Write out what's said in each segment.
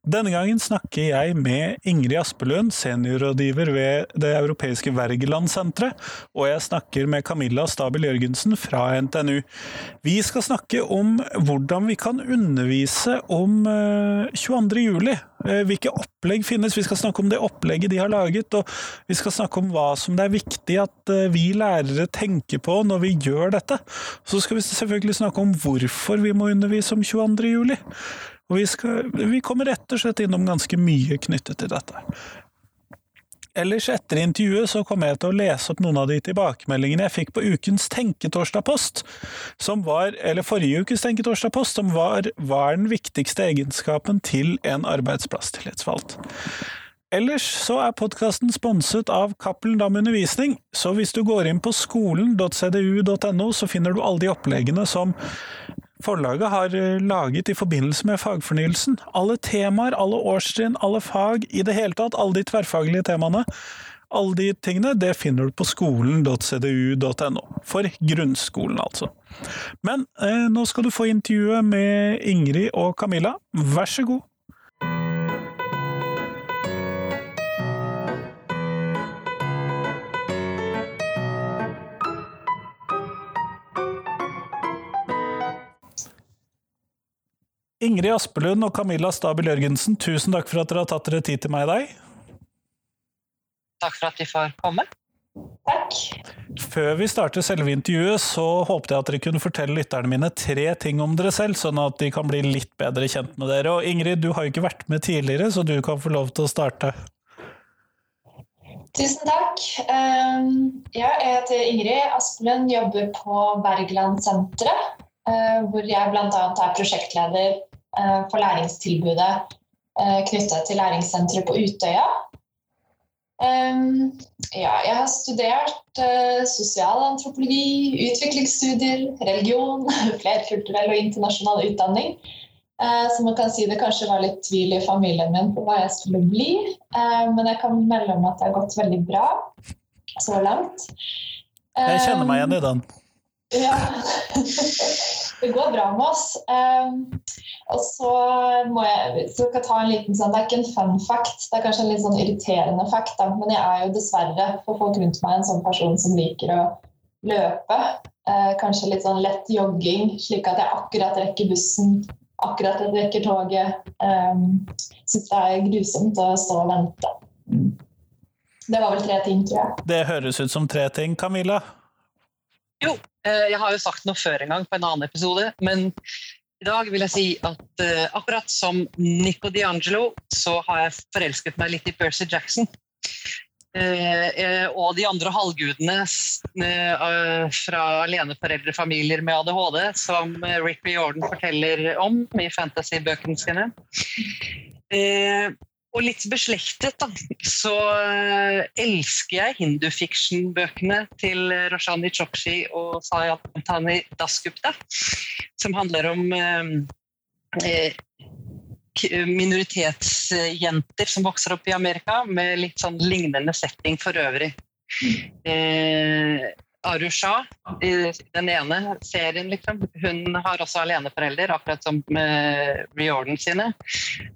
Denne gangen snakker jeg med Ingrid Aspelund, seniorrådgiver ved Det europeiske Wergelandsenteret, og jeg snakker med Camilla Stabel Jørgensen fra NTNU. Vi skal snakke om hvordan vi kan undervise om 22. Eh, juli. Eh, hvilke opplegg finnes? Vi skal snakke om det opplegget de har laget, og vi skal snakke om hva som det er viktig at eh, vi lærere tenker på når vi gjør dette. Så skal vi selvfølgelig snakke om hvorfor vi må undervise om 22. juli. Og vi, skal, vi kommer rett og slett innom ganske mye knyttet til dette. Ellers etter intervjuet så kommer jeg til å lese opp noen av de tilbakemeldingene jeg fikk på ukens Tenketorsdag-post, som var, eller forrige ukes Tenketorsdag-post, som var hva er den viktigste egenskapen til en arbeidsplasstillitsvalgt. Ellers så er podkasten sponset av Cappelen Dam Undervisning, så hvis du går inn på skolen.cdu.no, så finner du alle de oppleggene som Forlaget har eh, laget i forbindelse med fagfornyelsen. Alle temaer, alle årstrinn, alle fag, i det hele tatt, alle de tverrfaglige temaene. Alle de tingene det finner du på skolen.cdu.no. For grunnskolen, altså. Men eh, nå skal du få intervjuet med Ingrid og Camilla. Vær så god. Ingrid Aspelund og Camilla Stabel Jørgensen, tusen takk for at dere har tatt dere tid til meg i dag. Takk for at vi får komme. Takk. Før vi starter selve intervjuet, så håpet jeg at dere kunne fortelle lytterne mine tre ting om dere selv, sånn at de kan bli litt bedre kjent med dere. Og Ingrid, du har jo ikke vært med tidligere, så du kan få lov til å starte. Tusen takk. Ehm, jeg heter Ingrid Aspelund, jobber på Wergelandsenteret. senteret, hvor jeg bl.a. er prosjektleder Eh, for læringstilbudet knytta knyttet til læringssenteret på Utøya. Ja, jeg har studert uh, sosialantropologi, utviklingsstudier, religion, flerkulturell og internasjonal utdanning. Så man kan si det kanskje var litt tvil i familien min på hva jeg skulle bli. Men jeg kan melde om at det har gått veldig bra så langt. jeg kjenner meg igjen i den. Ja. det går bra med oss. Og så må jeg så jeg ta en liten sånn, Det er ikke en fun fact, det er kanskje en litt sånn irriterende fact, da. men jeg er jo dessverre for folk rundt meg en sånn person som liker å løpe. Eh, kanskje litt sånn lett jogging, slik at jeg akkurat rekker bussen, akkurat rekker toget. Um, Syns det er grusomt å stå og vente. Det var vel tre ting, tror jeg. Det høres ut som tre ting. Camilla? Jo, jeg har jo sagt noe før en gang på en annen episode, men i dag vil jeg si at uh, akkurat som Nico D'Angelo, så har jeg forelsket meg litt i Percy Jackson. Uh, og de andre halvgudene fra aleneforeldrefamilier med ADHD, som Rick Riordan forteller om i fantasybøkene sine. Og litt beslektet, da, så elsker jeg hindufiction-bøkene til Roshani Chokshi og Sayantani Dasgupta som handler om eh, minoritetsjenter som vokser opp i Amerika, med litt sånn lignende setting for øvrig. Eh, Arusha, den ene serien, liksom, hun har også aleneforelder, akkurat som med Riordan sine.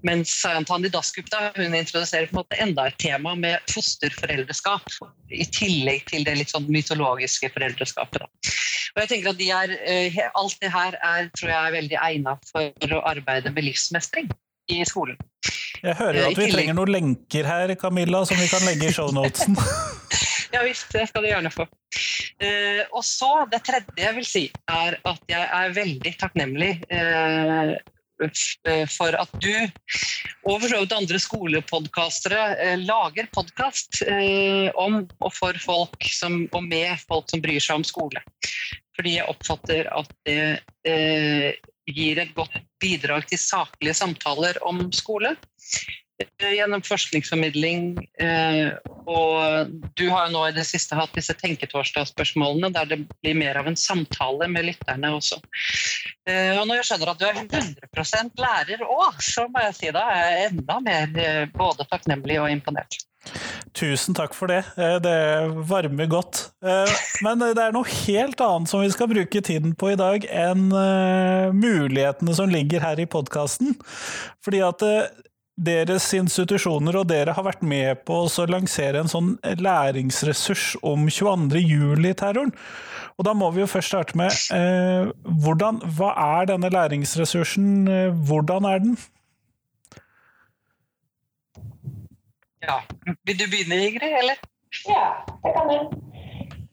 Mens Sayantani Dasgupta hun introduserer på en måte enda et tema med fosterforeldreskap. I tillegg til det litt sånn mytologiske foreldreskapet. Da. Og jeg tenker at de er, eh, Alt det her er, tror jeg er veldig egnet for å arbeide med livsmestring i skolen. Jeg hører at vi trenger noen lenker her, Camilla, som vi kan legge i shownotesen. Ja visst, det skal du gjerne få. Uh, og så, det tredje jeg vil si, er at jeg er veldig takknemlig uh, for at du og for så vidt andre skolepodkastere uh, lager podkast om og for folk som, og med folk som bryr seg om skole. Fordi jeg oppfatter at det gir et godt bidrag til saklige samtaler om skole. Eh, gjennom forskningsformidling. Eh, og du har jo nå i det siste hatt disse tenketorsdagsspørsmålene der det blir mer av en samtale med lytterne også. Eh, og når jeg skjønner at du er 100 lærer òg, så må jeg si da er jeg enda mer både takknemlig og imponert. Tusen takk for det. Det varmer godt. Men det er noe helt annet som vi skal bruke tiden på i dag, enn mulighetene som ligger her i podkasten. Fordi at deres institusjoner og dere har vært med på å lansere en sånn læringsressurs om 22. juli-terroren. Og da må vi jo først starte med eh, hvordan, hva er denne læringsressursen, hvordan er den? Ja. Vil du begynne, Ingrid, eller? Ja, det kan jeg.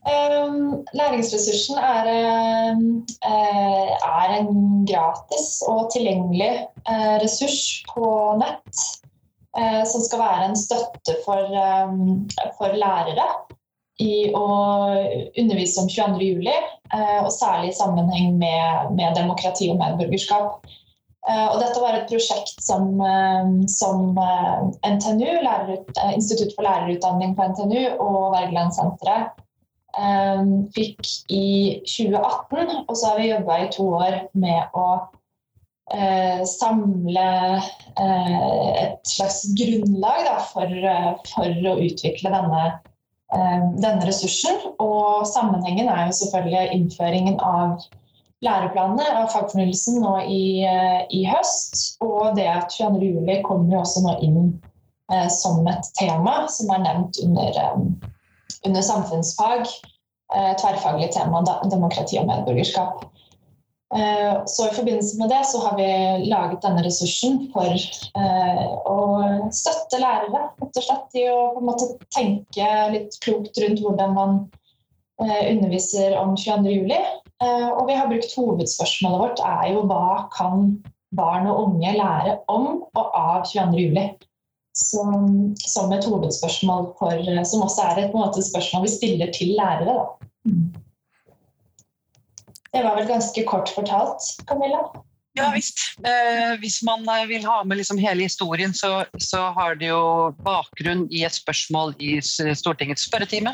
Læringsressursen er, uh, er, en gratis og tilgjengelig uh, ressurs på nett uh, som skal være en støtte for, for lærere i å undervise om 22.07, og særlig i sammenheng med, med demokrati og medborgerskap. Eh, og dette var et prosjekt som, eh, som eh, NTNU, Institutt for lærerutdanning på NTNU og Wergelandsenteret fikk i 2018. Og så har vi jobba i to år med å samle et slags grunnlag da, for, for, å utvikle denne, denne ressursen. Og sammenhengen er jo selvfølgelig innføringen av læreplanene av fagfornyelsen nå i, eh, i, høst. Og det at 22. juli kommer jo også nå inn eh, som et tema som er nevnt under, eh, under samfunnsfag. Eh, tverrfaglig tema demokrati og medborgerskap. Eh, så I forbindelse med det så har vi laget denne ressursen for eh, å støtte lærere rett og slett i å på en måte tenke litt klokt rundt hvordan man underviser om 22. juli. Eh, og vi har brukt hovedspørsmålet vårt er jo hva kan barn og unge lære om og av 22.07. Som, som et hovedspørsmål for, som også er et måte, spørsmål vi stiller til lærere. Da. Det var vel ganske kort fortalt, Camilla? Ja visst. Eh, hvis man eh, vil ha med liksom hele historien, så, så, har det jo bakgrunn i et spørsmål i Stortingets spørretime,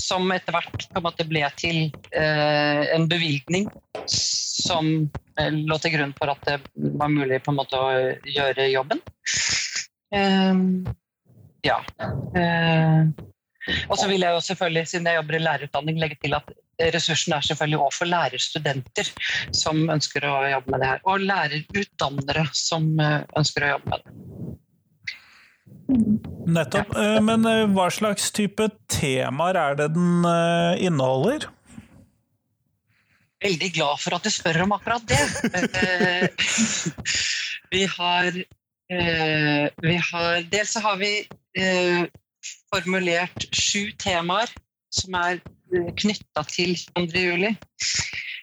som etter hvert på en måte ble til eh, en bevilgning som eh, lå til grunn for at det var mulig på en måte å gjøre jobben. Eh, ja. Eh, og så vil jeg jo selvfølgelig, siden jeg jobber i lærerutdanning, legge til at ressursen er selvfølgelig òg for lærerstudenter som ønsker å jobbe med det her. Og lærerutdannere som eh, ønsker å jobbe med det. Nettopp. Ja. Eh, men hva slags type temaer er det den inneholder? Veldig glad for at du spør om akkurat det. vi har, vi har Dels har vi formulert sju temaer som er eh, knytta til 2. juli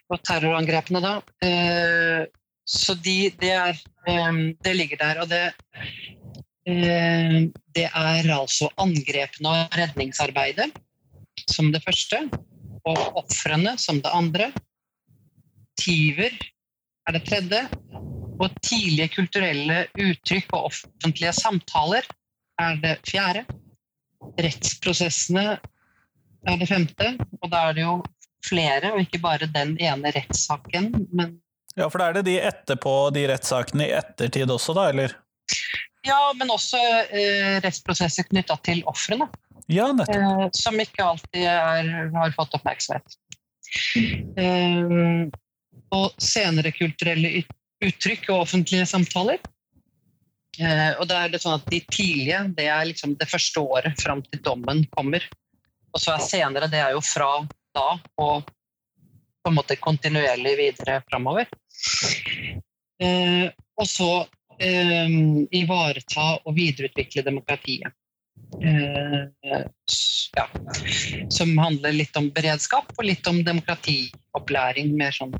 og terrorangrepene da. Eh, så de, det, er, eh, det ligger der. Og det, det er altså angrepene og redningsarbeidet som det første. Og ofrene som det andre. Tyver er det tredje. Og tidlige kulturelle uttrykk og offentlige samtaler er det fjerde rettsprosessene er det femte, og da er det jo flere, og ikke bare den ene rettssaken, men Ja, for da er det de etterpå, de rettssakene i ettertid også, da, eller? Ja, men også eh, rettsprosesser knytta til ofrene. Ja. Eh, som ikke alltid er, har fått oppmerksomhet. Eh, og senere kulturelle uttrykk og offentlige samtaler. Eh, og da er det sånn at De tidlige det er liksom det første året fram til dommen kommer. Og så er senere det er jo fra da og på en måte kontinuerlig videre framover. Eh, og så eh, ivareta og videreutvikle demokratiet. Ja. Som handler litt om beredskap og litt om demokratiopplæring, mer sånn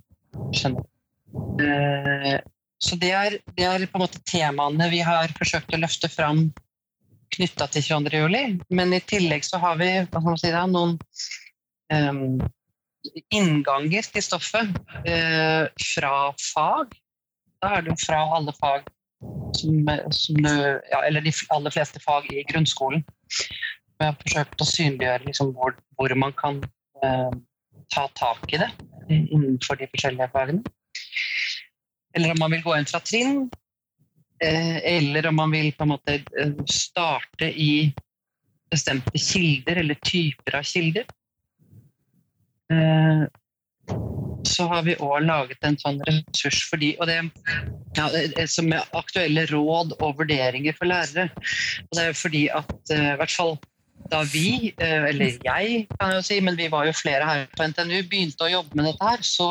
generelt. Eh, så det er, det er, på en måte temaene vi har forsøkt å løfte fram knytta til 22. juli. Men i tillegg så har vi si da, noen um, innganger til stoffet uh, fra fag. Da er det jo fra alle fag som, som du, ja, Eller de aller fleste fag i grunnskolen. Vi har forsøkt å synliggjøre liksom, hvor, hvor, man kan uh, ta tak i det innenfor de forskjellige fagene. Eller om man vil gå inn fra trinn. Eh, eller om man vil på en måte eh, starte i bestemte kilder eller typer av kilder. Eh, så har vi òg laget en sånn ressurs for de, og det, ja, som er aktuelle råd og vurderinger for lærere. Og det er fordi at i hvert fall da vi, eller jeg kan jeg jo si, men vi var jo flere her på NTNU, begynte å jobbe med dette her, så,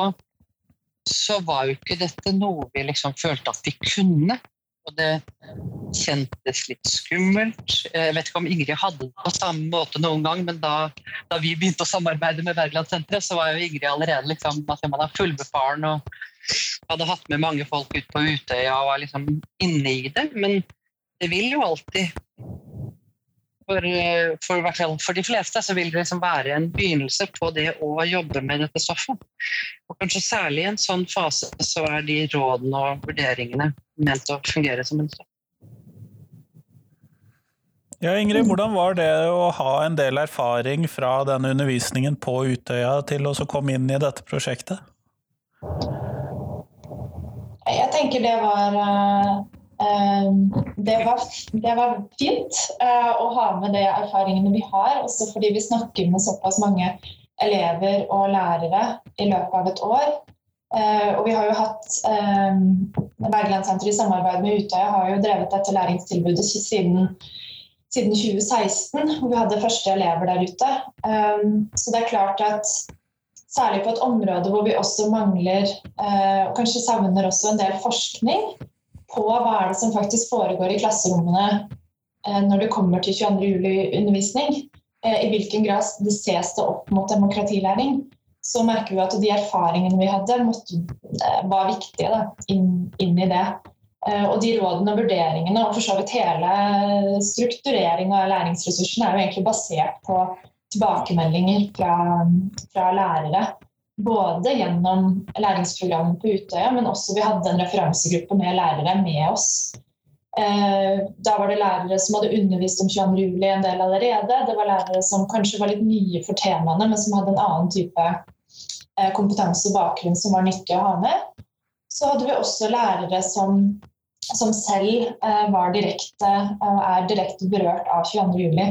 så var jo ikke dette noe vi liksom følte at vi kunne. Og det kjentes litt skummelt. Jeg vet ikke om Ingrid hadde det på samme måte noen gang, men da, da vi begynte å samarbeide med Wergelandsenteret, så var jo Ingrid allerede liksom, at man er fullbefaren og hadde hatt med mange folk ut på Utøya og var liksom inne i det. Men det vil jo alltid for, eh, for, for, de fleste så vil det liksom være en begynnelse på det å jobbe med dette stoffet. Og kanskje særlig i en sånn fase så er de rådene og vurderingene ment å fungere som en stoff. Ja, Ingrid, hvordan var det å ha en del erfaring fra den undervisningen på Utøya til å komme inn i dette prosjektet? Jeg tenker det var eh, det var, det var fint eh, å ha med de erfaringene vi har, også fordi vi snakker med såpass mange elever og lærere i løpet av et år. Eh, og vi har jo hatt Bergelandsenteret i samarbeid med Utøya har jo drevet dette læringstilbudet siden, siden 2016, hvor vi hadde første elever der ute. Um, så det er klart at særlig på et område hvor vi også mangler, uh, og kanskje savner også en del forskning, på hva er det som faktisk foregår i klasserommene eh, når det kommer til 22. juli-undervisning. Eh, I hvilken grad det ses det opp mot demokratilæring. Så merker vi at de erfaringene vi hadde, måtte, eh, var viktige da, inn, inn, i det. Og de rådene og vurderingene og for så vidt hele struktureringa av læringsressursene er jo egentlig basert på tilbakemeldinger fra, fra lærere både gjennom læringsprogrammet på Utøya, men også vi hadde en referansegruppe med lærere med oss. Eh, da var det lærere som hadde undervist om 22. juli en del allerede. Det var lærere som kanskje var litt nye for temaene, men som hadde en annen type eh, kompetanse og bakgrunn som var nyttig å ha med. Så hadde vi også lærere som, som selv eh, var direkte, er direkte berørt av 22. juli.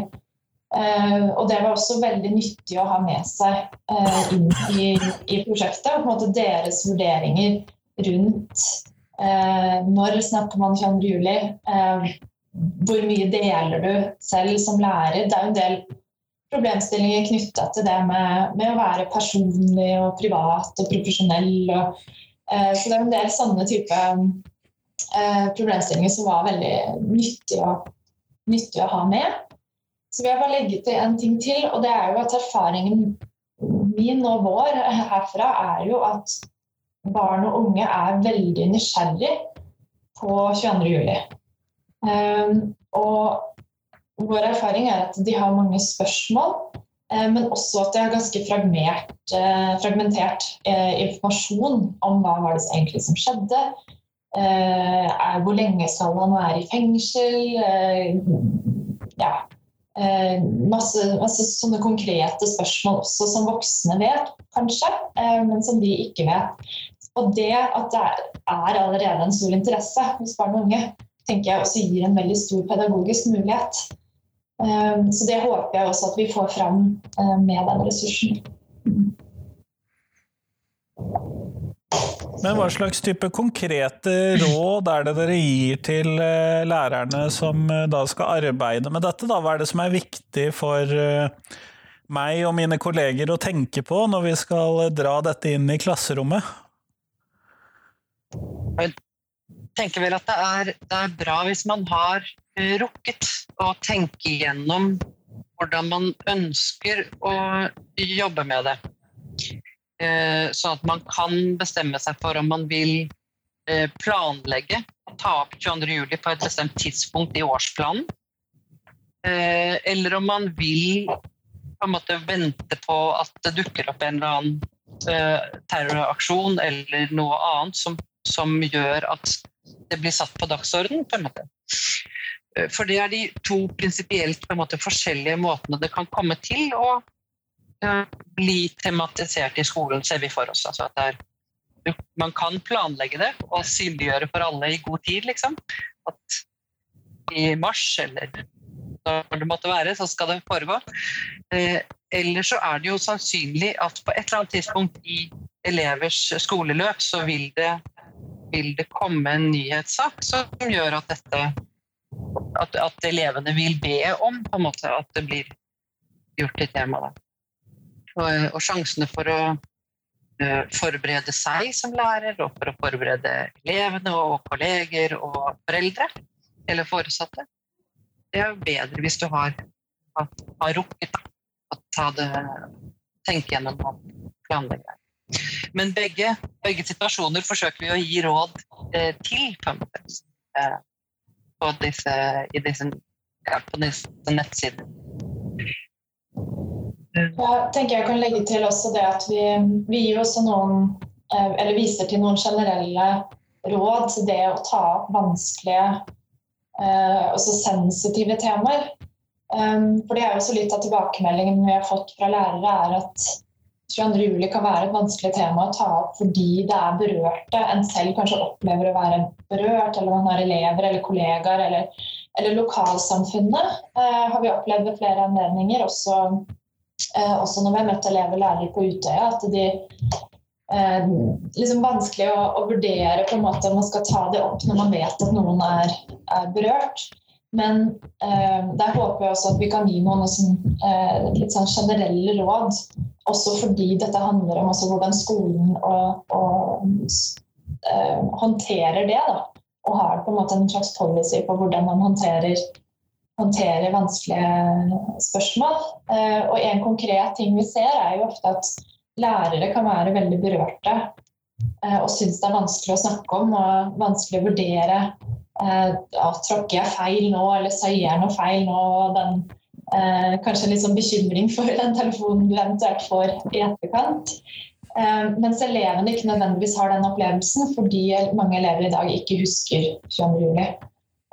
Uh, og det var også veldig nyttig å ha med seg uh, inn i, i, prosjektet. På en måte deres vurderinger rundt uh, når snakker man 22. juli? hvor mye deler du selv som lærer? Det er jo en del problemstillinger knytta til det med, med, å være personlig og privat og profesjonell. Og, så det er en del sånne type problemstillinger som var veldig nyttig å, nyttig å ha med. Så vil jeg bare legge til en ting til, og det er jo at erfaringen min og vår herfra er jo at barn og unge er veldig nysgjerrig på 22. juli. Um, og vår erfaring er at de har mange spørsmål, uh, men også at de har ganske uh, fragmentert uh, informasjon om hva var det egentlig som skjedde. hvor lenge skal han være i fengsel? ja, Eh, masse, masse, sånne konkrete spørsmål også som voksne vet, kanskje, eh, men som de ikke vet. Og det at det er allerede en stor interesse hos barn og unge, tenker jeg også gir en veldig stor pedagogisk mulighet. Eh, så det håper jeg også at vi får fram med den ressursen. Men hva slags type konkrete råd er det dere gir til eh, lærerne som eh, da skal arbeide med dette? Da? Hva er det som er viktig for eh, meg og mine kolleger å tenke på når vi skal dra dette inn i klasserommet? Jeg tenker vel at det er, det er bra hvis man har rukket å tenke igjennom hvordan man ønsker å jobbe med det. Sånn at man kan bestemme seg for om man vil eh, planlegge å ta opp 22.07 på et bestemt tidspunkt i årsplanen. Eh, eller om man vil på en måte vente på at det dukker opp en eller annen terroraksjon eller noe annet som, som gjør at det blir satt på dagsorden. på en måte. For det er de to prinsipielt måte, forskjellige måtene det kan komme til å bli tematisert i skolen, ser vi for oss. Altså er, man kan planlegge det og synliggjøre for alle i god tid. Liksom. At i mars eller når det måtte være, så skal det foregå. Eh, Eller så er det jo sannsynlig at på et eller annet tidspunkt i elevers skoleløp så vil det, vil det komme en nyhetssak som gjør at dette at, at elevene vil be om på en måte at det blir gjort til tema. Da. Og, sjansene for å uh, forberede seg som lærer, og for å forberede elevene og kolleger og foreldre eller foresatte, det er jo bedre hvis du har, har rukket å tenke gjennom og planlegge. Men begge, begge, situasjoner forsøker vi å gi råd eh, til på, eh, på disse, disse, ja, på disse nettsidene. Jeg tenker jeg kan legge til også det at vi, vi gir også noen eh, eller viser til noen generelle råd til det å ta opp vanskelige eh, også sensitive temaer. Um, for det er jo så litt av tilbakemeldingen vi har fått fra lærere, er at 22. juli kan være et vanskelig tema å ta opp fordi det er berørte en selv kanskje opplever å være berørt, eller man har elever eller kollegaer eller, eller lokalsamfunnet. eh, har vi opplevd ved flere anledninger, også også når vi har møtt elever og lærere på Utøya, at de eh, liksom vanskelig å, å, vurdere på en måte om man skal ta det opp når man vet at noen er, er berørt. Men eh, der håper jeg også at vi kan gi noen sånn, eh, litt sånn generelle råd. Også fordi dette handler om hvordan skolen og, og eh, håndterer det. Da. Og har på en måte en slags policy på hvordan man håndterer håndtere vanskelige spørsmål. Eh, og en konkret ting vi ser, er jo ofte at lærere kan være veldig berørte eh, og syns det er vanskelig å snakke om og vanskelig å vurdere. Eh, ja, tråkker jeg feil nå, eller sier jeg noe feil nå? Den, kanskje litt sånn bekymring for den telefonen du eventuelt får i etterkant. Mens elevene ikke nødvendigvis har den opplevelsen fordi mange elever i dag ikke husker 22.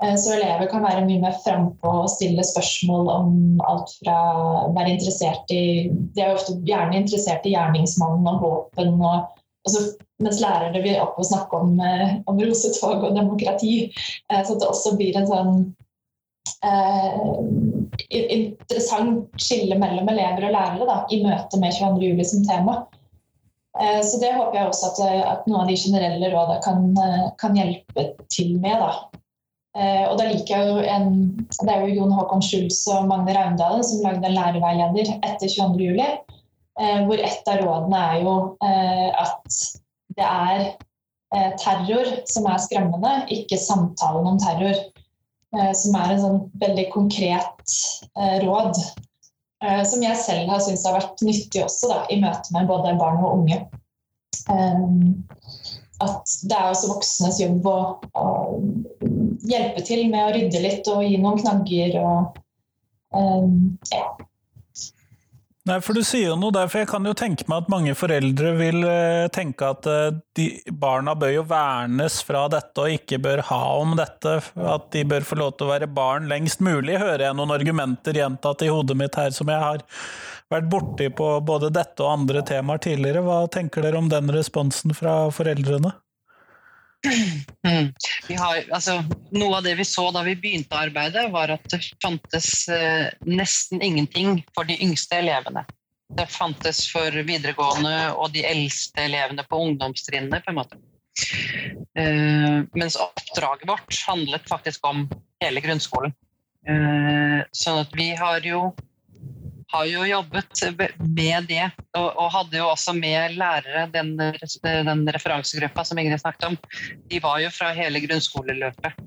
juli. Eh, så elever kan være mye mer frampå og stille spørsmål om alt fra å være interessert i De er ofte gjerne interessert i gjerningsmannen og våpen. Og, altså, mens lærere vil opp og snakke om, eh, om rosetog og demokrati. Eh, så det også blir en sånn eh, interessant skille mellom elever og lærere da, i møte med 22.07 som tema. Så det håper jeg også at, at noen av de generelle rådene kan, kan hjelpe til med. da. Eh, og da liker jeg jo en, Det er jo Jon Håkon Schulz og Magne Raundalen som lagde en læreveileder etter 22.07. Eh, hvor et av rådene er jo eh, at det er terror som er skremmende, ikke samtalen om terror. Som er en sånn veldig konkret råd. som jeg selv har syntes har vært nyttig også da, i møte med både barn og unge. At det er også voksnes jobb å, å hjelpe til med å rydde litt og gi noen knagger og um, ja. Nei, for Du sier jo noe der, for jeg kan jo tenke meg at mange foreldre vil uh, tenke at uh, de, barna bør jo vernes fra dette og ikke bør ha om dette. At de bør få lov til å være barn lengst mulig, hører jeg noen argumenter gjentatt i hodet mitt her som jeg har vært borti på både dette og andre temaer tidligere. Hva tenker dere om den responsen fra foreldrene? Mm. Har, altså, noe av det vi så da vi begynte arbeidet, var at det fantes eh, nesten ingenting for de yngste elevene. Det fantes for videregående og de eldste elevene på ungdomstrinnene. på en måte. Eh, mens oppdraget vårt handlet faktisk om hele grunnskolen. Eh, sånn at vi har jo har jo jobbet med det, og, og hadde jo også med lærere den, den referansegruppa som Ingrid snakket om. De var jo fra hele grunnskoleløpet.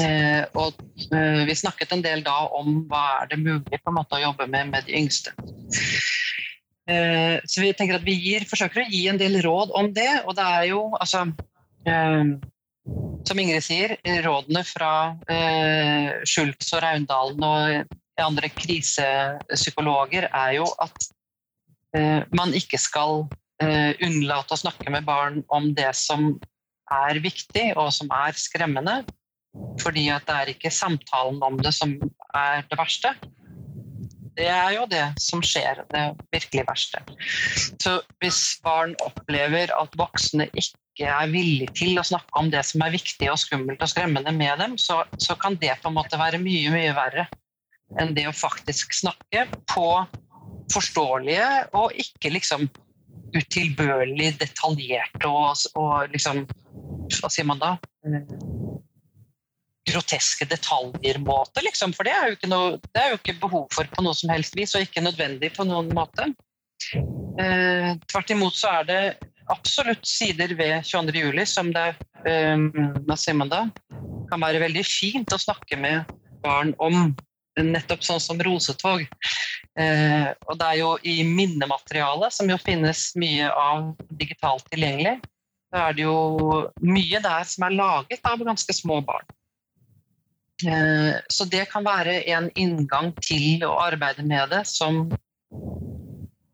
Eh, og eh, vi snakket en del da om hva er det mulig på en måte å jobbe med med de yngste. Eh, så vi tenker at vi gir, forsøker å gi en del råd om det, og det er jo altså eh, som Ingrid sier, rådene fra eh, Schultz og Raundalen og andre krisepsykologer, er jo at eh, man ikke skal eh, unnlate å snakke med barn om det som er viktig og som er skremmende. Fordi at det er ikke samtalen om det som er det verste. Det er jo det som skjer, det virkelig verste. Så hvis barn opplever at voksne ikke er villige til å snakke om det som er viktig og skummelt og skremmende med dem, så, så kan det på en måte være mye, mye verre enn det å faktisk snakke på forståelige og ikke liksom utilbørlig detaljerte og, og liksom Hva sier man da? groteske detaljer-måte, liksom. For det er, noe, det er jo ikke behov for på noe som helst vis, og ikke nødvendig på noen måte. Eh, tvert imot så er det absolutt sider ved 22. juli som det eh, hva sier man da, kan være veldig fint å snakke med barn om. Nettopp sånn som rosetog. Eh, og det er jo i minnematerialet, som jo finnes mye av digitalt tilgjengelig, så er det jo mye der som er laget av ganske små barn. Eh, så det kan være en inngang til å arbeide med det som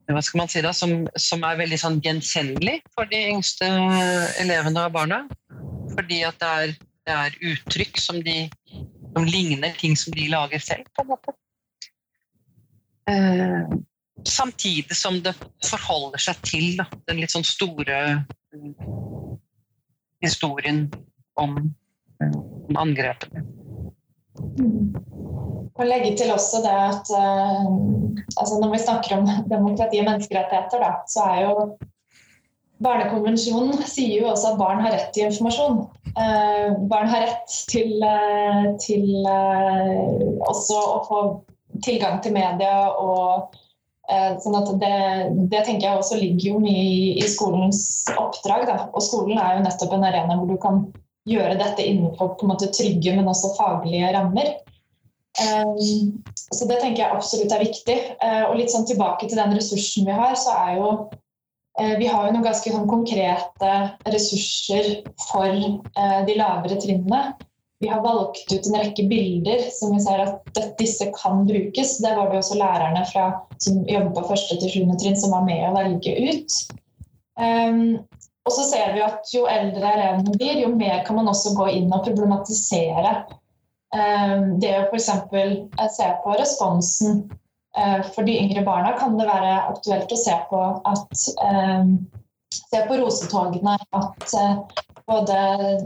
hva skal man si da, som, som er veldig sånn gjenkjennelig for de yngste elevene og barna. Fordi at det er, det er uttrykk som, de, som ligner ting som de lager selv, på en måte. Eh, samtidig som det forholder seg til da, den litt sånn store uh, historien om, uh, om angrepene. Og legge til også det at altså Når vi snakker om demokrati og menneskerettigheter, da, så er jo Barnekonvensjonen sier jo også at barn har rett til informasjon. Eh, barn har rett til, til eh, også å få tilgang til media og Sånn at det, det, tenker jeg også ligger jo mye i, i skolens oppdrag. Da. Og skolen er jo nettopp en arena hvor du kan gjøre dette innenfor på en måte trygge, men også faglige rammer. Um, så det tenker jeg absolutt er viktig. Uh, og litt sånn tilbake til den ressursen vi har, så er jo Vi har jo noen ganske sånn konkrete ressurser for uh, de lavere trinnene. Vi har valgt ut en rekke bilder som vi ser at disse kan brukes. Der var det også lærerne fra, som jobber på første til sjuende trinn som var med å velge ut. Um, og så ser vi at jo eldre elevene blir, jo mer kan man også gå inn og problematisere. Um, det å f.eks. Eh, se på responsen. Eh, for de yngre barna kan det være aktuelt å se på at ehm, Se på rosetogene at eh, både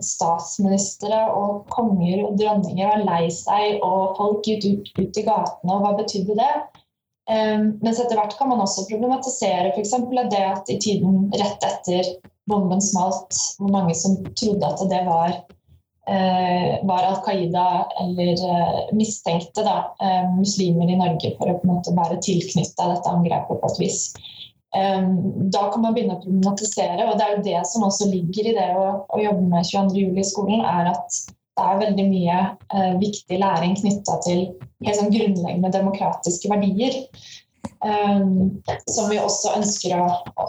statsministre og konger og dronninger var lei seg, og folk gikk ut, ut, i gatene, og hva betydde det? Mens etter hvert kan man også problematisere f.eks. det at i tiden rett etter bomben smalt, hvor mange som trodde at det var, eh, var Al Qaida eller eh, mistenkte da, eh, muslimer i Norge for å på en måte være tilknytta dette angrepet på et vis. Eh, da kan man begynne å problematisere, og det er jo det som også ligger i det å, å jobbe med 22. juli i skolen, er at det er veldig mye eh, viktig læring knytta til helt sånn grunnleggende demokratiske verdier. Eh, som vi også ønsker å,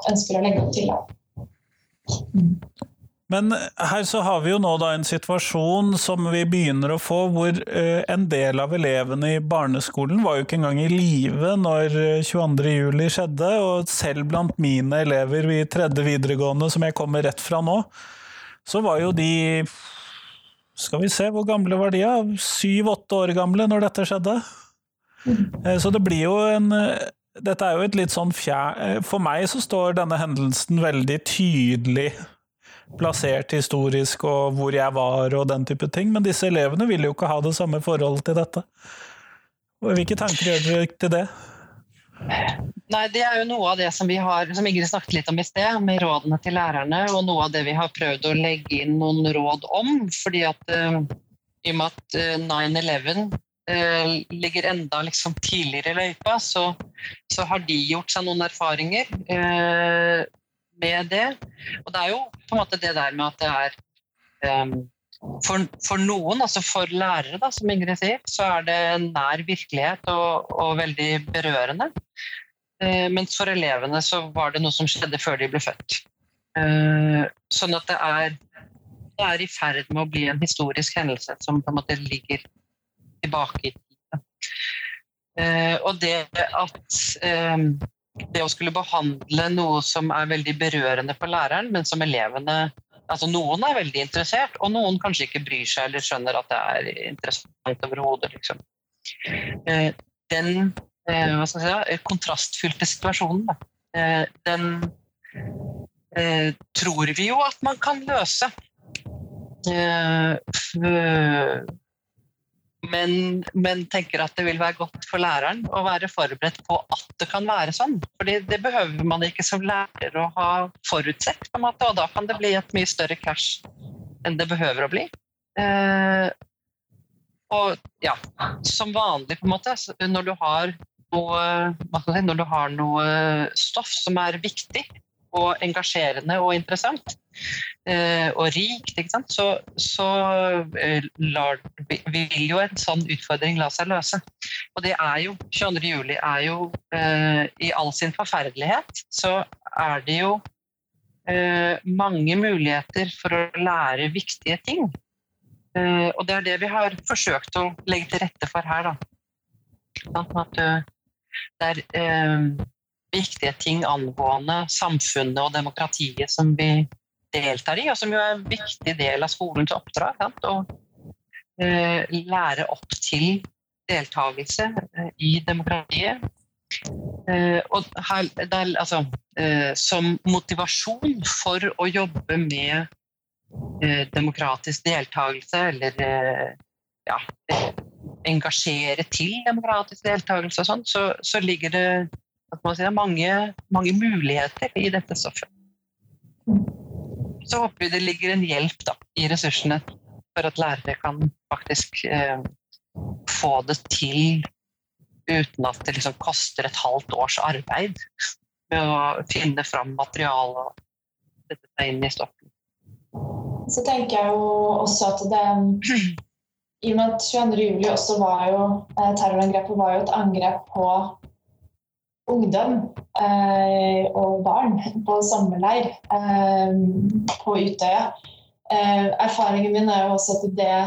ønsker å legge opp til. Da. Men her så har vi jo nå da en situasjon som vi begynner å få, hvor uh, en del av elevene i barneskolen var jo ikke engang i live når 22.07 eh, skjedde, og selv blant mine elever i tredje videregående, som jeg kommer rett fra nå, så var jo de Skal vi se, hvor gamle var de? Ja? Syv-åtte år gamle når dette skjedde. Uh, så det blir jo en dette er jo et litt sånn fjær... Eh, for meg så står denne hendelsen veldig tydelig plassert historisk, og hvor jeg var og den type ting, men disse elevene vil jo ikke ha det samme forholdet til dette. Hvilke tanker gjør dere til det? Nei, Det er jo noe av det som vi har, som Ingrid snakket litt om i sted, med rådene til lærerne, og noe av det vi har prøvd å legge inn noen råd om. fordi at uh, I og med at uh, 9-11 uh, ligger enda liksom tidligere i løypa, så, så, har de gjort seg noen erfaringer eh, med det. Og det er jo på en måte det der med at det er um, for, for, noen, altså for lærere, da, som Ingrid sier, så er det nær virkelighet og, og veldig berørende. Uh, mens for elevene så var det noe som skjedde før de ble født. Uh, sånn at det er, det er i ferd med å bli en historisk hendelse som på en måte ligger tilbake i tid. Uh, og det at eh, det å skulle behandle noe som er veldig berørende for læreren, men som elevene altså Noen er veldig interessert, og noen kanskje ikke bryr seg eller skjønner at det er interessant overhodet. Liksom. Eh, den jeg si, kontrastfylte situasjonen, den tror vi jo at man kan løse men, men, tenker at det vil være godt for læreren å være forberedt på at det kan være sånn. Fordi det behøver man ikke som lærer å ha forutsett, på en måte, og da kan det bli et mye større krasj enn det behøver å bli. Eh, og ja, som vanlig, på en måte, når du har noe, når du har noe stoff som er viktig og engasjerende og interessant, Eh, og rikt, så, så eh, lar, vil jo en sånn utfordring la seg løse. Og det er jo 22. juli er jo eh, I all sin forferdelighet så er det jo mange muligheter for å lære viktige ting. og det er det vi har forsøkt å legge til rette for her, da. At det er viktige ting angående samfunnet og demokratiet som vi deltar i, og som jo er en viktig del av skolens oppdrag. Sant? Å eh, lære opp til deltakelse eh, i demokratiet. Eh, og her, der, altså, som motivasjon for å jobbe med demokratisk deltakelse, eller ja, engasjere til demokratisk deltakelse og sånn, så, så ligger det si, mange, mange muligheter i dette stoffet så håper vi det ligger en hjelp da, i ressursene for at lærere kan faktisk eh, få det til uten at det liksom koster et halvt års arbeid med å finne fram materiale og sette seg inn i stoffen. Så tenker jeg jo også at det I og med at 22. juli også var jo eh, terrorangrepet var jo et angrep på ungdom eh, og barn på sommerleir eh, på Utøya. Eh, erfaringen min er jo også at det,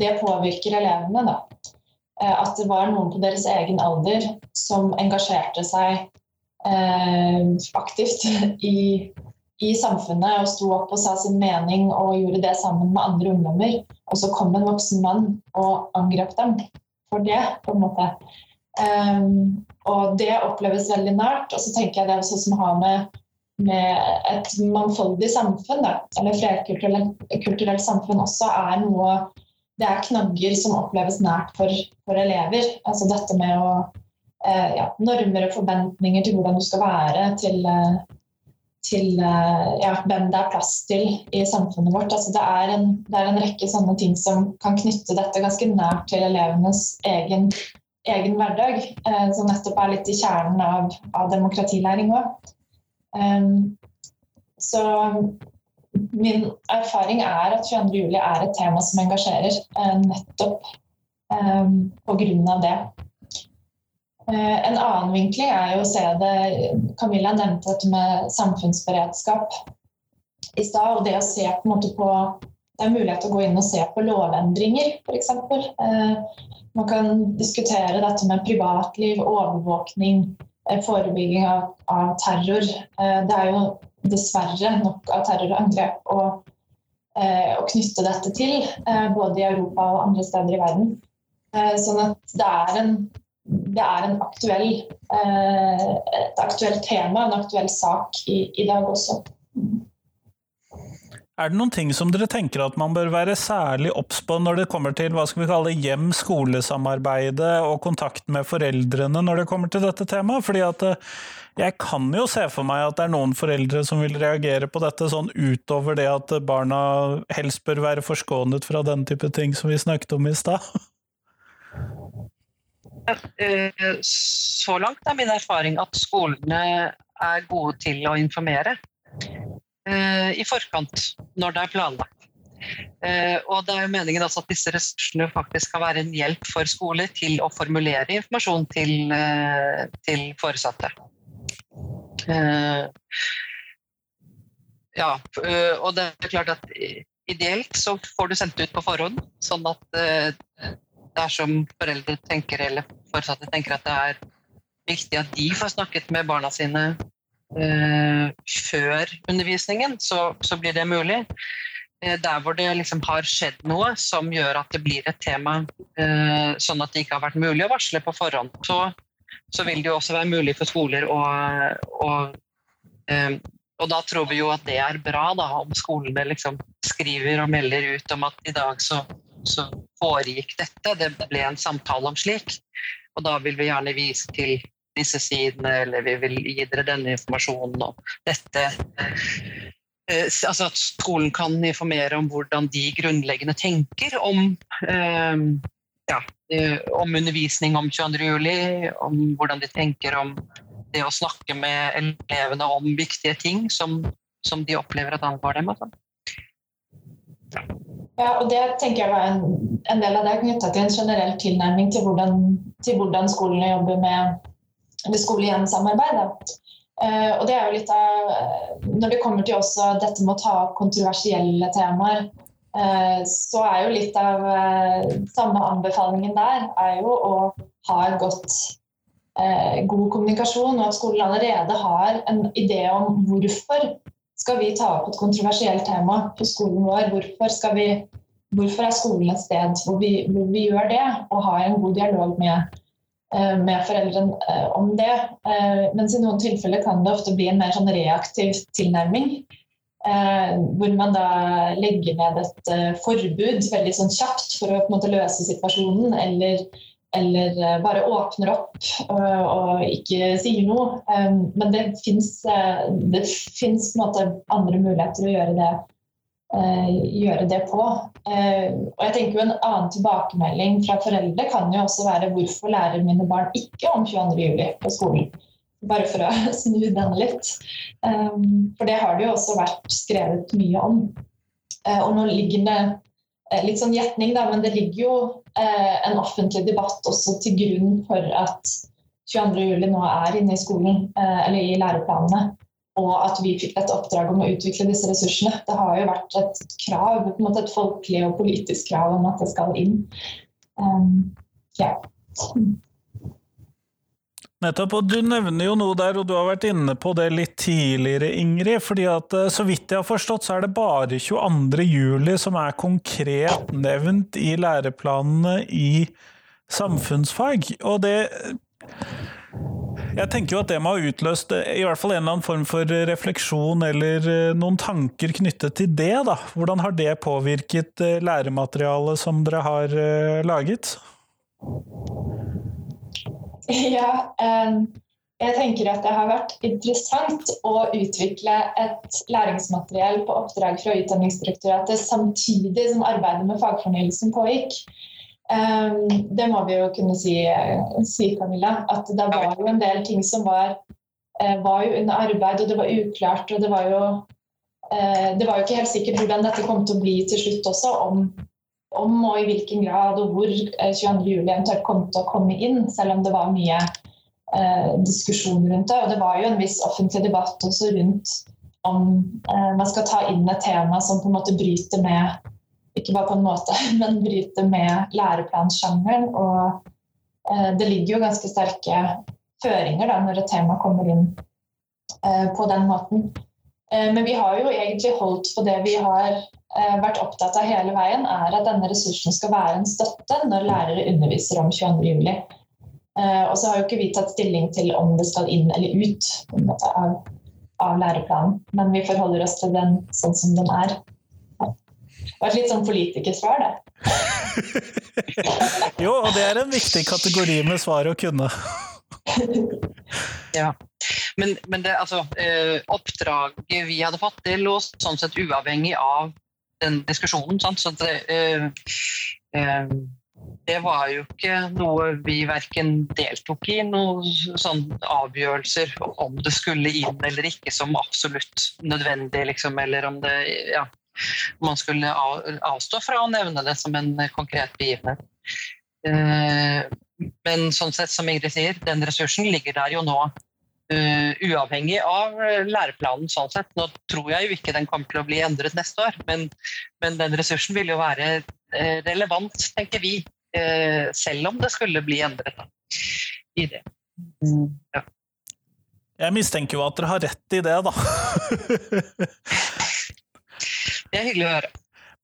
det påvirker elevene. Da. Eh, at det var noen på deres egen alder som engasjerte seg eh, aktivt i, i, samfunnet og sto opp og sa sin mening og gjorde det sammen med andre ungdommer. Og så kom en voksen mann og angrep dem for det, på en måte. Um, og det oppleves veldig nært. Og så tenker jeg det også som har med, med et mangfoldig samfunn, da, eller flerkulturelt samfunn også, er noe Det er knagger som oppleves nært for, for elever. Altså dette med å eh, ja, Normer og forventninger til hvordan du skal være, til, eh, til eh, ja, hvem det er plass til i samfunnet vårt. Altså det, er en, det, er en, rekke sånne ting som kan knytte dette ganske nært til elevenes egen egen hverdag, eh, som nettopp er litt i kjernen av, av demokratilæring òg. Um, så min erfaring er at 22. juli er et tema som engasjerer, uh, nettopp um, pga. det. Uh, en annen vinkling er jo å se det Camilla nevnte dette med samfunnsberedskap i stad. Og det å se på, en måte på Det er mulighet til å gå inn og se på lovendringer, f.eks. Uh, man kan diskutere dette med privatliv, overvåkning, eh, forebygging av, av terror. Eh, det er jo dessverre nok av terrorangrep å, eh, å knytte dette til, både i Europa og andre steder i verden. Sånn at det er en, det er aktuell, et aktuelt tema, en aktuell sak i, i dag også. Er det noen ting som dere tenker at man bør være særlig obs på når det kommer til hva skal vi kalle hjem-skolesamarbeidet og kontakt med foreldrene når det kommer til dette temaet? Fordi at eh, jeg kan jo se for meg at det er noen foreldre som vil reagere på dette sånn utover det at barna helst bør være forskånet fra den type ting som vi snakket om i stad. Eh, så langt er min erfaring at skolene er gode til å informere. Eh, i forkant når det er planlagt. Eh, og det er jo meningen at disse ressursene faktisk skal være en hjelp for skoler til å formulere informasjon til, eh, til foresatte. Ja, og det er klart at ideelt så får du sendt ut på forhånd, sånn at dersom foreldre tenker eller foresatte tenker at det er viktig at de får snakket med barna sine eh, før undervisningen, så, så, blir det mulig. Eh, der hvor det liksom har skjedd noe som gjør at det blir et tema eh, sånn at det ikke har vært mulig å varsle på forhånd, så, så vil det jo også være mulig for skoler å, å eh, og da tror vi jo at det er bra, da, om skolene liksom skriver og melder ut om at i dag så, så foregikk dette. Det ble en samtale om slik. Og da vil vi gjerne vise til disse sidene, eller vi vil gi dere denne informasjonen om dette. Eh, altså at skolen kan informere om hvordan de grunnleggende tenker om, eh, ja, eh, om undervisning om 22. juli, om hvordan de tenker om det å snakke med elevene om viktige ting som, som de opplever at angår dem. Altså. Ja. og Det tenker jeg var en, en del av det knytta til en generell tilnærming til hvordan, til hvordan skolene jobber med eller skole-hjem-samarbeid. Uh, og det er jo litt av Når det kommer til også dette med å ta opp kontroversielle temaer, uh, så er jo litt av samme anbefalingen der er jo å ha et godt god kommunikasjon, og at skolen allerede har en idé om hvorfor skal vi ta opp et kontroversielt tema på skolen vår. Hvorfor, vi, hvorfor er skolen et sted hvor vi, hvor vi gjør det, og har en god dialog med Eh, med foreldrene eh, om det. Eh, mens i noen tilfeller kan det ofte bli en mer sånn reaktiv tilnærming. Hvor man da legger ned et forbud veldig sånn kjapt for å på en måte løse situasjonen, eller, eller bare åpner opp og, ikke sier noe. Men det fins andre muligheter å gjøre det Eh, gjøre det på. Eh, og jeg tenker jo En annen tilbakemelding fra foreldre kan jo også være hvorfor lærer mine barn ikke om 22.07. på skolen? Bare for å snu den litt. Eh, for det har det jo også vært skrevet mye om. Og nå ligger det litt sånn gjetning, da, men det ligger jo en offentlig debatt også til grunn for at 22.07. nå er inne i skolen, eller i læreplanene og at vi fikk dette oppdraget om å utvikle disse ressursene. Det har jo vært et krav, et folkelig og politisk krav om at det skal inn. Um, ja. Nettopp, og Du nevner jo noe der, og du har vært inne på det litt tidligere, Ingrid. fordi at eh, Så vidt jeg har forstått, så er det bare 22. juli som er konkret nevnt i læreplanene i samfunnsfag. Og det jeg tenker jo at det må ha utløst eh, i hvert fall en eller annen form for refleksjon eller eh, noen tanker knyttet til det. da. Hvordan har det påvirket læremateriale som dere har laget? Ja, jeg tenker at det har vært interessant å utvikle et læringsmateriell på oppdrag fra Utdanningsdirektoratet samtidig som arbeidet med fagfornyelsen pågikk. Um, det må vi jo kunne si, si, Camilla. At det var jo en del ting som var, uh, var jo under arbeid, og det var uklart. Og det var jo uh, det var jo ikke helt sikkert hvordan dette kom til å bli til slutt også. Om, om og i hvilken grad og hvor 22.07. eventuelt kom til å komme inn, selv om det var mye diskusjon rundt det. Og det var jo en viss offentlig debatt også rundt om man skal ta inn et tema som på en måte bryter med ikke bare på en måte, men bryte med læreplansjangeren. Og eh, det ligger jo ganske sterke føringer da, når et tema kommer inn eh, på den måten. Eh, men vi har jo egentlig holdt på det vi har vært opptatt av hele veien, er at denne ressursen skal være en støtte når lærere underviser om 22.07. Eh, og så har jo ikke vi tatt stilling til om det skal inn eller ut måte, av, av læreplanen, men vi forholder oss til den sånn som den er. Det var et litt sånn politikersvar, det. jo, og det er en viktig kategori med svar å kunne. ja. Men, men det, altså, eh, oppdraget vi hadde fått, det lå sånn sett uavhengig av den diskusjonen. Sant? Så det, eh, eh, det var jo ikke noe vi verken deltok i, noen sånn avgjørelser om det skulle inn eller ikke som absolutt nødvendig, liksom, eller om det ja, man skulle avstå fra å nevne det som en konkret begivenhet. Eh, men sånn sett, som Ingrid sier, den ressursen ligger der jo nå Uh, uavhengig av læreplanen. sånn sett. Nå tror jeg jo ikke den kommer til å bli endret neste år, men, men den ressursen vil jo være relevant, tenker vi, selv om det skulle bli endret da, i det. Mm, ja. Jeg mistenker jo at dere har rett i det, da. Det er hyggelig å høre.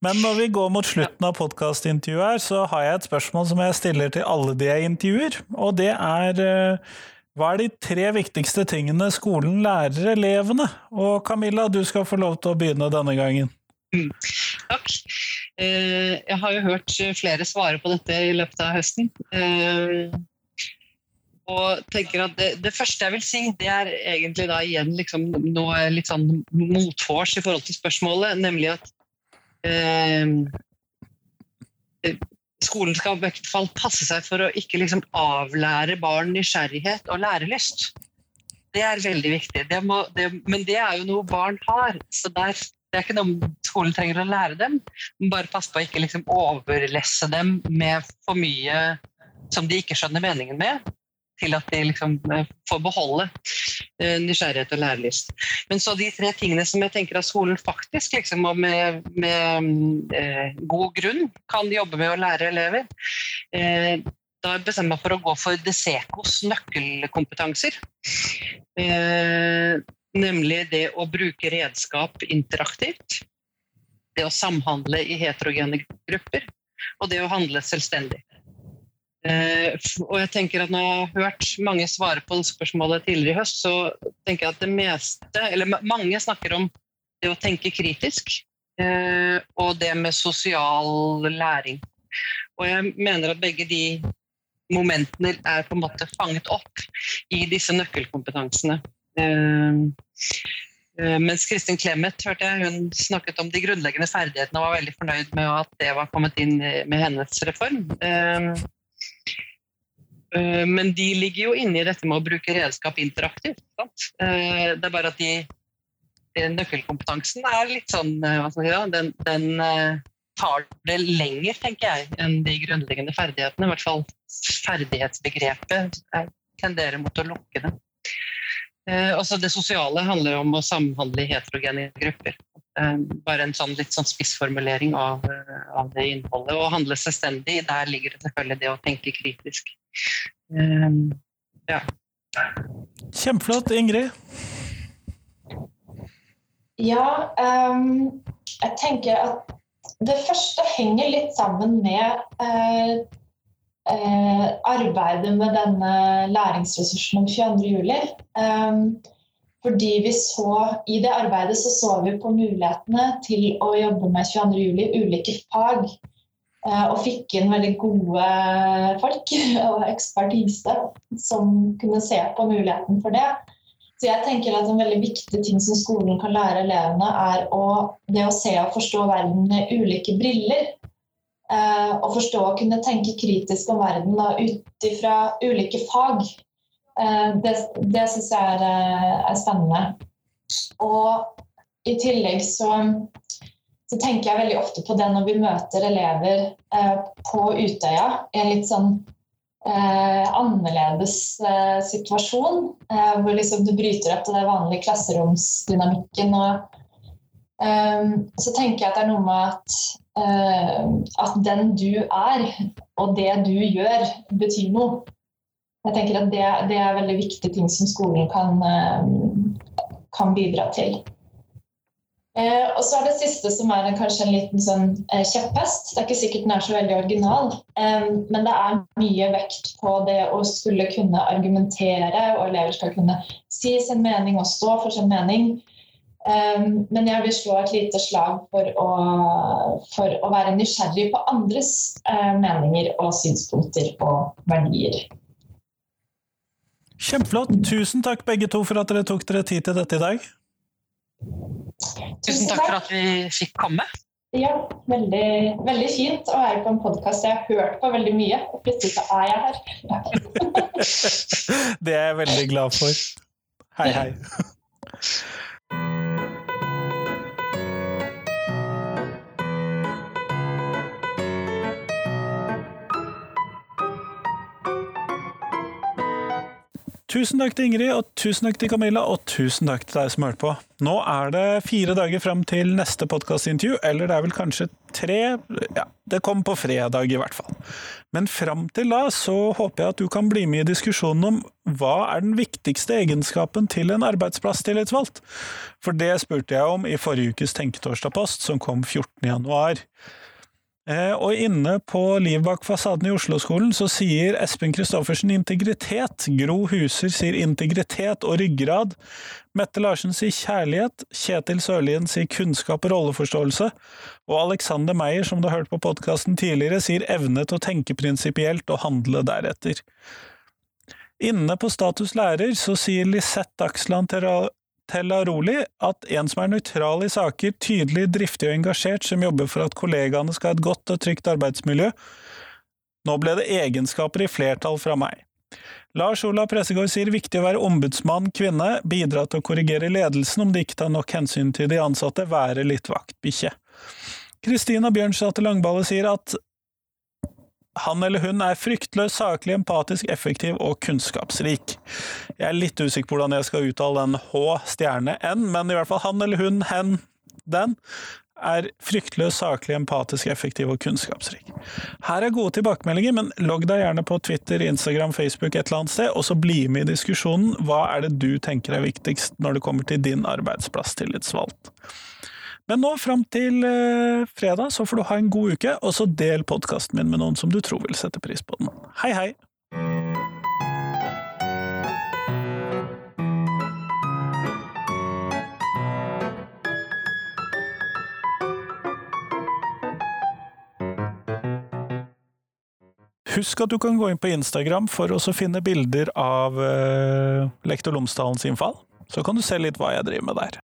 Men når vi går mot slutten av podkastintervjuet her, så har jeg et spørsmål som jeg stiller til alle de jeg intervjuer, og det er eh, hva er de tre viktigste tingene skolen lærer elevene? Og Camilla, du skal få lov til å begynne denne gangen. Mm. Takk. Eh, jeg har jo hørt flere svare på dette i løpet av høsten. Og tenker at det, det, første jeg vil si, det er egentlig da igjen liksom noe litt sånn motfors i forhold til spørsmålet, nemlig at eh, skolen skal i hvert fall passe seg for å ikke liksom avlære barn nysgjerrighet og lærelyst. Det er veldig viktig. Det må, det, men det er jo noe barn har. så der, Det er ikke noe skolen trenger å lære dem. Men bare pass på å ikke liksom overlesse dem med for mye som de ikke skjønner meningen med til at de liksom eh, får beholde eh, nysgjerrighet og lærelyst. Men så de tre tingene som jeg tenker at skolen faktisk liksom, og med, med eh, god grunn kan jobbe med å lære elever. Eh, da bestemmer jeg meg for å gå for Desecos nøkkelkompetanser. Eh, nemlig det å bruke redskap interaktivt. Det å samhandle i heterogene grupper. Og det å handle selvstendig. Eh, og jeg tenker at Når jeg har hørt mange svare på spørsmålet tidligere i høst, så tenker jeg at det meste, eller mange snakker om det å tenke kritisk eh, og det med sosial læring. Og jeg mener at begge de momentene er på en måte fanget opp i disse nøkkelkompetansene. Eh, mens Kristin Clemet hørte jeg, hun snakket om de grunnleggende ferdighetene og var veldig fornøyd med at det var kommet inn med hennes reform. Eh, men de ligger jo inne i dette med å bruke redskap interaktivt. Sant? Eh, det er bare at de, nøkkelkompetansen er litt sånn eh, jeg si, den, den tar det lenger, tenker jeg, enn de grunnleggende ferdighetene. I hvert fall ferdighetsbegrepet tenderer mot å lukke det. Også det sosiale handler om å samhandle i heterogene grupper. Bare en sånn, litt sånn spissformulering av, av det innholdet. Å handle selvstendig, der ligger det selvfølgelig det å tenke kritisk. Um, ja. Kjempeflott, Ingrid. Ja, um, jeg tenker at det første henger litt sammen med uh, uh, arbeidet med denne læringsressursen om 22.07. Um, fordi vi så, I det arbeidet så, så vi på mulighetene til å jobbe med 22.07. ulike fag. Eh, og fikk inn veldig gode folk og ekspertise som kunne se på muligheten for det. Så jeg tenker at En veldig viktig ting som skolen kan lære elevene, er å, det å se og forstå verden med ulike briller. Eh, og forstå og kunne tenke kritisk om verden ut ifra ulike fag. Eh, det det syns jeg er, er spennende. Og i tillegg så så tenker jeg veldig ofte på det når vi møter elever eh, på Utøya i en litt sånn eh, annerledes eh, situasjon. Eh, hvor liksom du bryter opp til den vanlige klasseromsdynamikken. Og, eh, så tenker jeg at det er noe med at, eh, at den du er, og det du gjør, betyr noe. Jeg tenker at det, det er veldig viktige ting som skolen kan, kan bidra til. Eh, og så er det siste som er kanskje en liten sånn eh, kjepphest. Det er ikke sikkert den er så veldig original, eh, men det er mye vekt på det å skulle kunne argumentere, og elever skal kunne si sin mening og stå for sin mening. Eh, men jeg vil slå et lite slag for å, for å være nysgjerrig på andres eh, meninger og synspunkter og verdier. Kjempeflott. Tusen takk begge to for at dere tok dere tid til dette i dag. Tusen takk for at vi fikk komme. Ja, veldig, veldig fint å være på en podkast jeg har hørt på veldig mye. Og plutselig så er jeg her. det er jeg veldig glad for. Hei, hei. Tusen takk til Ingrid, og tusen takk til Camilla, og tusen takk til deg som hørte på. Nå er det fire dager fram til neste podkastintervju, eller det er vel kanskje tre Ja, det kommer på fredag i hvert fall. Men fram til da så håper jeg at du kan bli med i diskusjonen om hva er den viktigste egenskapen til en arbeidsplasstillitsvalgt? For det spurte jeg om i forrige ukes Tenketorsdag-post, som kom 14. januar. Eh, og inne på Liv bak fasaden i Oslo-skolen så sier Espen Christoffersen integritet. Gro Huser sier integritet og ryggrad. Mette Larsen sier kjærlighet. Kjetil Sørlien sier kunnskap og rolleforståelse. Og Alexander Meyer, som du har hørt på podkasten tidligere, sier evne til å tenke prinsipielt og handle deretter. Inne på Status lærer så sier Lisette Dagsland Tella Roli at en som er nøytral i saker, tydelig, driftig og engasjert, som jobber for at kollegaene skal ha et godt og trygt arbeidsmiljø. Nå ble det egenskaper i flertall fra meg. Lars Olav Pressegård sier viktig å være ombudsmann, kvinne, bidra til å korrigere ledelsen om de ikke tar nok hensyn til de ansatte, være litt vaktbikkje. Kristina Bjørnsdatter Langballe sier at han eller hun er fryktløs, saklig, empatisk, effektiv og kunnskapsrik. Jeg er litt usikker på hvordan jeg skal uttale den H stjerne N, men i hvert fall han eller hun, hen, den, er fryktløs, saklig, empatisk, effektiv og kunnskapsrik. Her er gode tilbakemeldinger, men logg deg gjerne på Twitter, Instagram, Facebook et eller annet sted, og så bli med i diskusjonen. Hva er det du tenker er viktigst når det kommer til din arbeidsplass, tillitsvalgt? Men nå fram til eh, fredag så får du ha en god uke, og så del podkasten min med noen som du tror vil sette pris på den. Hei, hei! Husk at du kan gå inn på Instagram for å finne bilder av uh, Lektor Lomsdalens innfall. Så kan du se litt hva jeg driver med der.